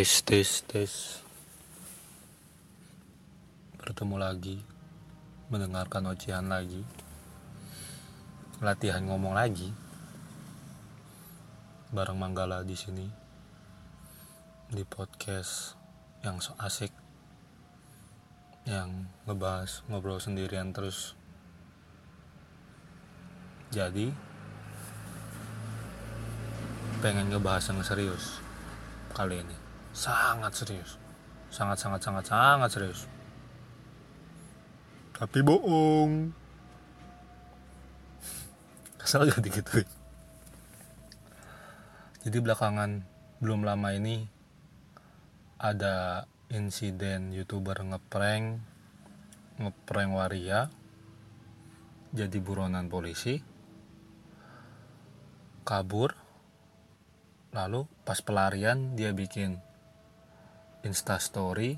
tes tes tes bertemu lagi. Mendengarkan ocehan lagi. Latihan ngomong lagi. Bareng Manggala di sini. Di podcast yang so asik. Yang ngebahas ngobrol sendirian terus. Jadi pengen ngebahas yang serius kali ini sangat serius. Sangat sangat sangat sangat serius. Tapi bohong. Kesel gak digituin jadi belakangan belum lama ini ada insiden youtuber ngeprank ngeprank waria jadi buronan polisi kabur lalu pas pelarian dia bikin insta story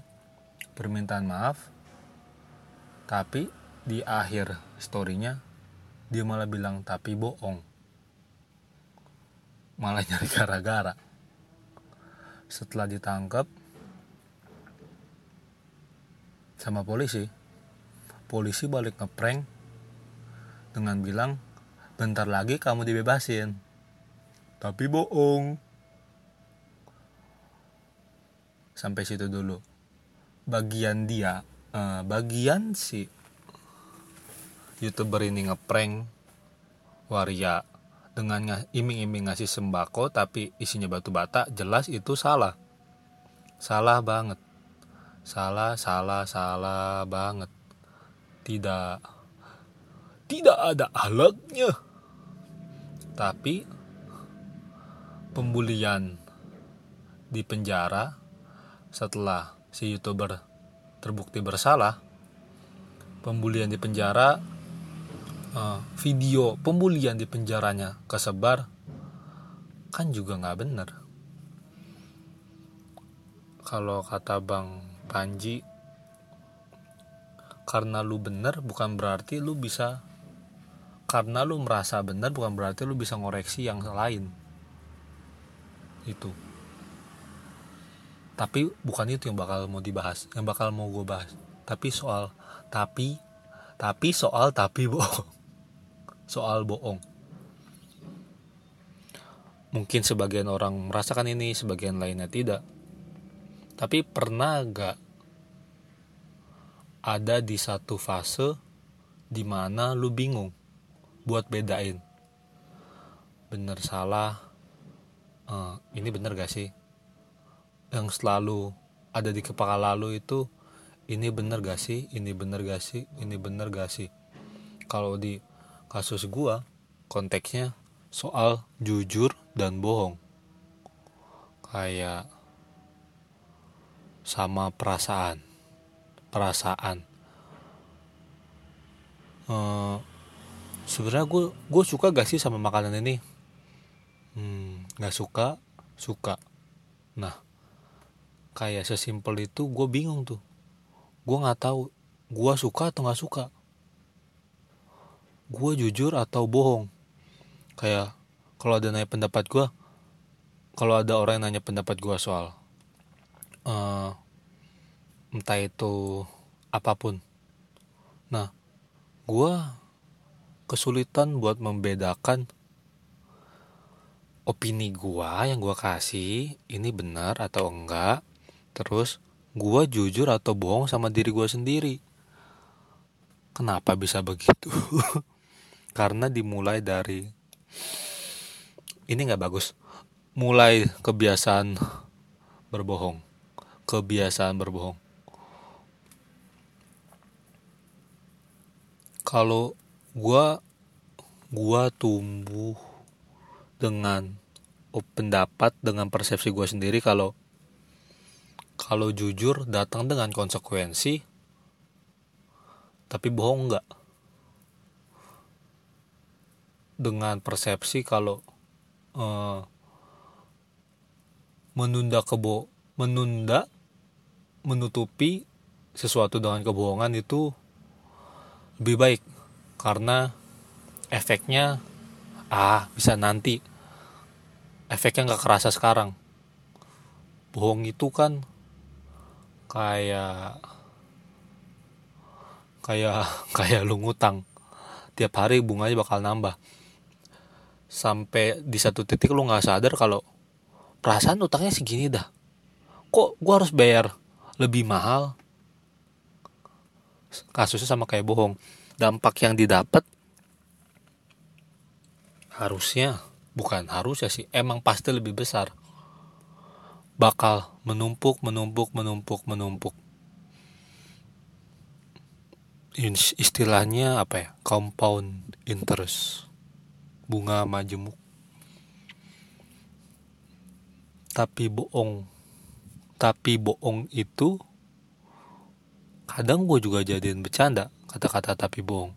permintaan maaf tapi di akhir storynya dia malah bilang tapi bohong. Malah nyari gara-gara. Setelah ditangkap sama polisi polisi balik ngeprank dengan bilang bentar lagi kamu dibebasin. Tapi bohong sampai situ dulu. Bagian dia uh, bagian si youtuber ini ngeprank waria dengan iming-iming ngasih sembako tapi isinya batu bata jelas itu salah. Salah banget. Salah salah salah banget. Tidak tidak ada alatnya. Tapi pembulian di penjara setelah si youtuber terbukti bersalah pembulian di penjara uh, video pembulian di penjaranya kesebar kan juga nggak bener. Kalau kata bang Panji karena lu bener bukan berarti lu bisa karena lu merasa bener bukan berarti lu bisa ngoreksi yang lain. Itu tapi bukan itu yang bakal mau dibahas yang bakal mau gue bahas. Tapi soal tapi tapi soal tapi bohong. Soal bohong. Mungkin sebagian orang merasakan ini sebagian lainnya tidak. Tapi pernah gak ada di satu fase di mana lu bingung buat bedain? Bener salah? Uh, ini bener gak sih yang selalu ada di kepala lalu itu ini bener gak sih? Ini bener gak sih? Ini bener gak sih? Kalau di kasus gua konteksnya soal jujur dan bohong. Kayak sama perasaan. Perasaan. Uh, sebenarnya gue gue suka gak sih sama makanan ini? Hmm, nggak suka suka. Nah kayak sesimpel itu gue bingung tuh. Gue nggak tahu gue suka atau nggak suka. Gue jujur atau bohong. Kayak kalau ada nanya pendapat gue kalau ada orang yang nanya pendapat gue soal uh, entah itu apa pun. Nah gue kesulitan buat membedakan opini gua yang gua kasih ini benar atau enggak terus gue jujur atau bohong sama diri gue sendiri. Kenapa bisa begitu? Karena dimulai dari ini nggak bagus. Mulai kebiasaan berbohong. Kebiasaan berbohong. Kalau gue gua tumbuh dengan pendapat dengan persepsi gue sendiri kalau kalau jujur datang dengan konsekuensi tapi bohong enggak dengan persepsi kalau uh, menunda kebo menunda menutupi sesuatu dengan kebohongan itu lebih baik. Karena efeknya ah bisa nanti. Efeknya nggak kerasa sekarang. Bohong itu kan kayak kayak kayak lu ngutang. Tiap hari bunganya bakal nambah. Sampai di satu titik lu nggak sadar kalau perasaan utangnya segini dah. Kok gua harus bayar lebih mahal? Kasusnya sama kayak bohong. Dampak yang didapat harusnya bukan harusnya sih emang pasti lebih besar bakal menumpuk menumpuk menumpuk menumpuk. Istilahnya apa ya? Compound interest. Bunga majemuk tapi bohong tapi bohong itu kadang gue juga jadiin bercanda kata-kata tapi bohong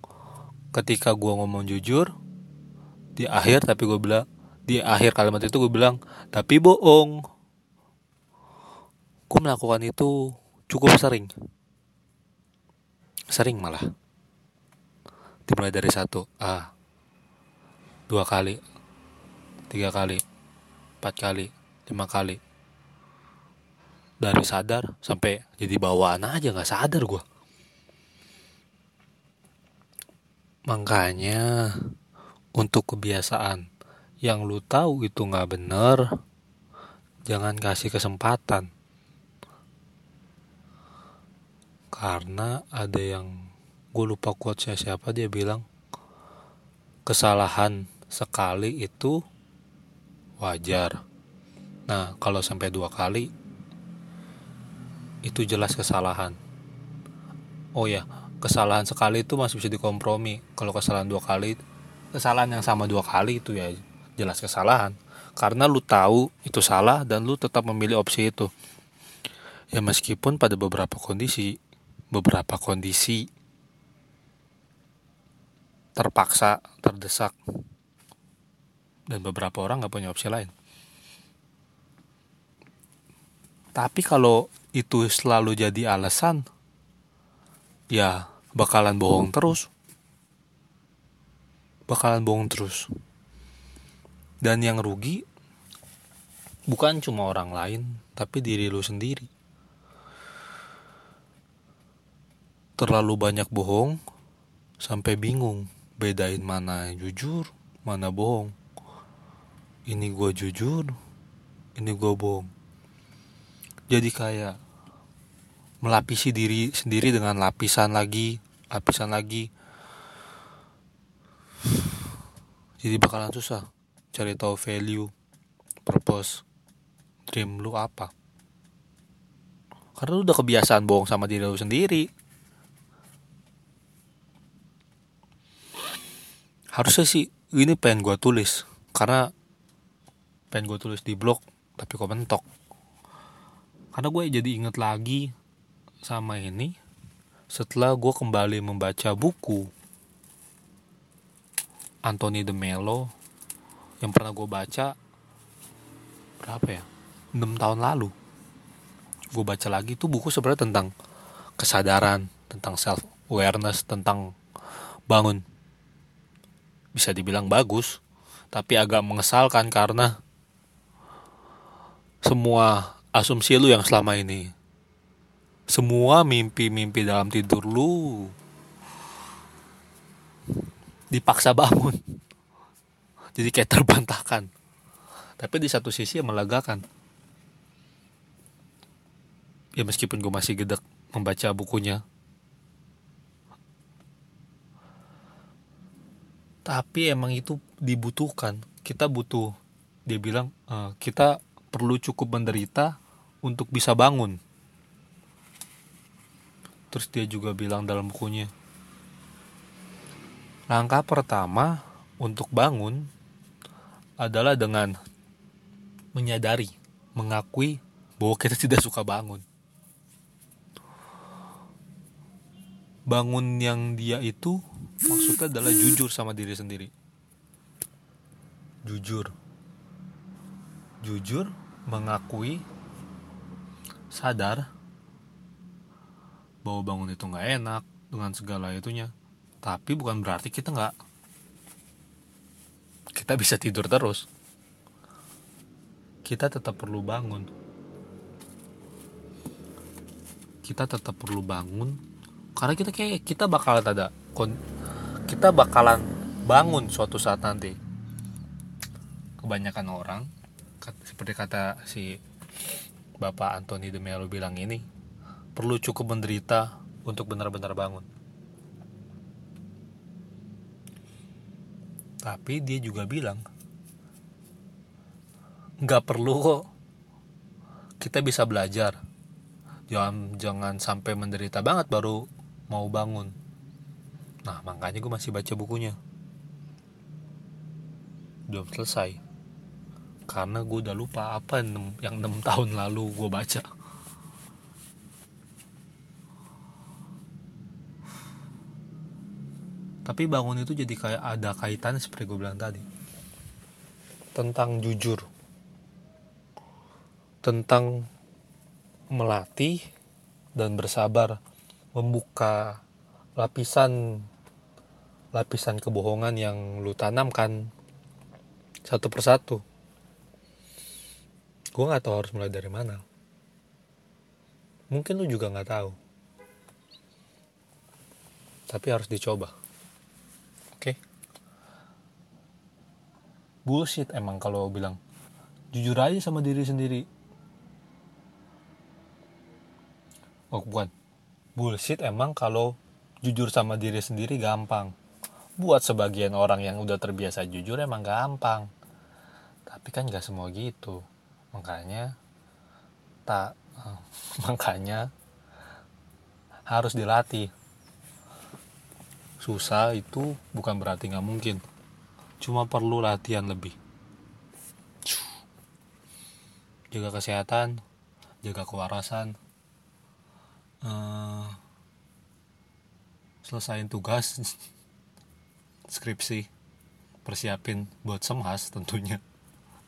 ketika gue ngomong jujur di akhir tapi gue bilang di akhir kalimat itu gue bilang tapi bohong gue melakukan itu cukup sering. Sering malah. Dimulai dari satu ah dua kali. Tiga kali. Empat kali. Lima kali. Dari sadar sampai jadi bawaan aja nggak sadar gue makanya untuk kebiasaan yang lu tahu itu nggak bener jangan kasih kesempatan karena ada yang gue lupa quotesnya siapa dia bilang kesalahan sekali itu wajar. Nah kalau sampai dua kali itu jelas kesalahan. Oh ya kesalahan sekali itu masih bisa dikompromi. Kalau kesalahan dua kali kesalahan yang sama dua kali itu ya jelas kesalahan. Karena lu tahu itu salah dan lu tetap memilih opsi itu. Ya meskipun pada beberapa kondisi beberapa kondisi terpaksa, terdesak, dan beberapa orang nggak punya opsi lain. Tapi kalau itu selalu jadi alasan, ya bakalan bohong terus. Bakalan bohong terus. Dan yang rugi bukan cuma orang lain, tapi diri lu sendiri. Terlalu banyak bohong sampai bingung bedain mana jujur mana bohong. Ini gue jujur ini gue bohong. Jadi kayak melapisi diri sendiri dengan lapisan lagi lapisan lagi. Jadi bakalan susah cari tahu value purpose dream lu apa. Karena lu udah kebiasaan bohong sama diri lu sendiri harusnya sih ini pengen gue tulis. Karena pengen gue tulis di blog tapi kok mentok. Karena gue jadi inget lagi sama ini setelah gue kembali membaca buku Anthony de Mello yang pernah gue baca berapa ya? 6 tahun lalu. Gue baca lagi tuh buku sebenarnya tentang kesadaran tentang self awareness tentang bangun bisa dibilang bagus, tapi agak mengesalkan karena semua asumsi lu yang selama ini, semua mimpi-mimpi dalam tidur lu dipaksa bangun. Jadi kayak terbantahkan. Tapi di satu sisi melegakan. Ya meskipun gue masih gedek membaca bukunya, tapi emang itu dibutuhkan. Kita butuh dia bilang e, kita perlu cukup menderita untuk bisa bangun. Terus dia juga bilang dalam bukunya langkah pertama untuk bangun adalah dengan menyadari mengakui bahwa kita tidak suka bangun bangun yang dia itu maksudnya adalah jujur sama diri sendiri. Jujur. Jujur mengakui sadar bahwa bangun itu nggak enak dengan segala itunya. Tapi bukan berarti kita nggak kita bisa tidur terus. Kita tetap perlu bangun. Kita tetap perlu bangun karena kita kayak kita bakalan ada kita bakalan bangun suatu saat nanti. Kebanyakan orang seperti kata si Bapak Anthony de Melo bilang ini perlu cukup menderita untuk benar-benar bangun. Tapi dia juga bilang nggak perlu kok. Kita bisa belajar. Jangan jangan sampai menderita banget baru mau bangun. Nah makanya gue masih baca bukunya. Belum selesai. Karena gue udah lupa apa yang enam tahun lalu gue baca. Tapi bangun itu jadi kayak ada kaitan seperti gue bilang tadi. Tentang jujur. Tentang melatih dan bersabar membuka lapisan lapisan kebohongan yang lu tanamkan satu persatu. Gue nggak tahu harus mulai dari mana. Mungkin lu juga nggak tahu. Tapi harus dicoba. Oke? Okay? bullshit emang kalau bilang. Jujur aja sama diri sendiri. Oh bukan bullshit emang kalau jujur sama diri sendiri gampang. Buat sebagian orang yang udah terbiasa jujur emang gampang. Tapi kan gak semua gitu. Makanya tak makanya harus dilatih. Susah itu bukan berarti nggak mungkin. Cuma perlu latihan lebih. Jaga kesehatan jaga kewarasan uh, selesain tugas skripsi persiapin buat semhas tentunya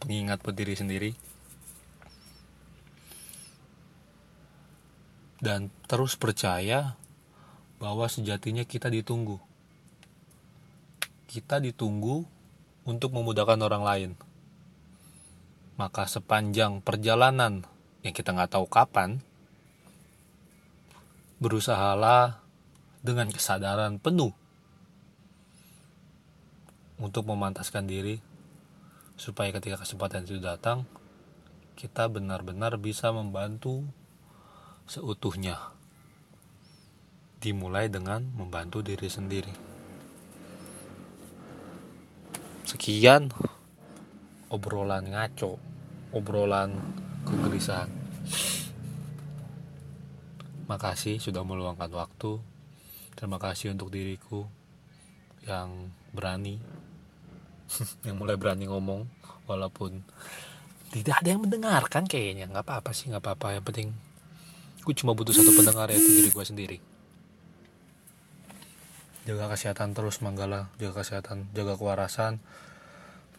pengingat buat diri sendiri. Dan terus percaya bahwa sejatinya kita ditunggu. Kita ditunggu untuk memudahkan orang lain. Maka sepanjang perjalanan yang kita nggak tahu kapan berusahalah dengan kesadaran penuh untuk memantaskan diri supaya ketika kesempatan itu datang kita benar-benar bisa membantu seutuhnya. Dimulai dengan membantu diri sendiri. Sekian obrolan ngaco obrolan kegelisahan Makasih sudah meluangkan waktu. Terima kasih untuk diriku yang berani, yang mulai berani ngomong, walaupun tidak ada yang mendengarkan kayaknya. Nggak apa-apa sih, nggak apa-apa. Yang penting, gue cuma butuh satu pendengar yaitu diri gue sendiri. Jaga kesehatan terus Manggala, jaga kesehatan, jaga kewarasan,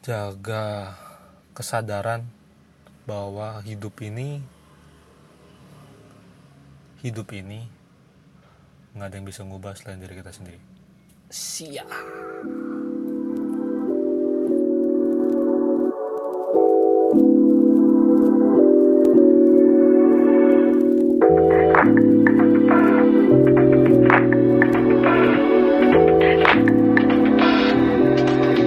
jaga kesadaran bahwa hidup ini hidup ini nggak ada yang bisa ngubah selain diri kita sendiri. Siap.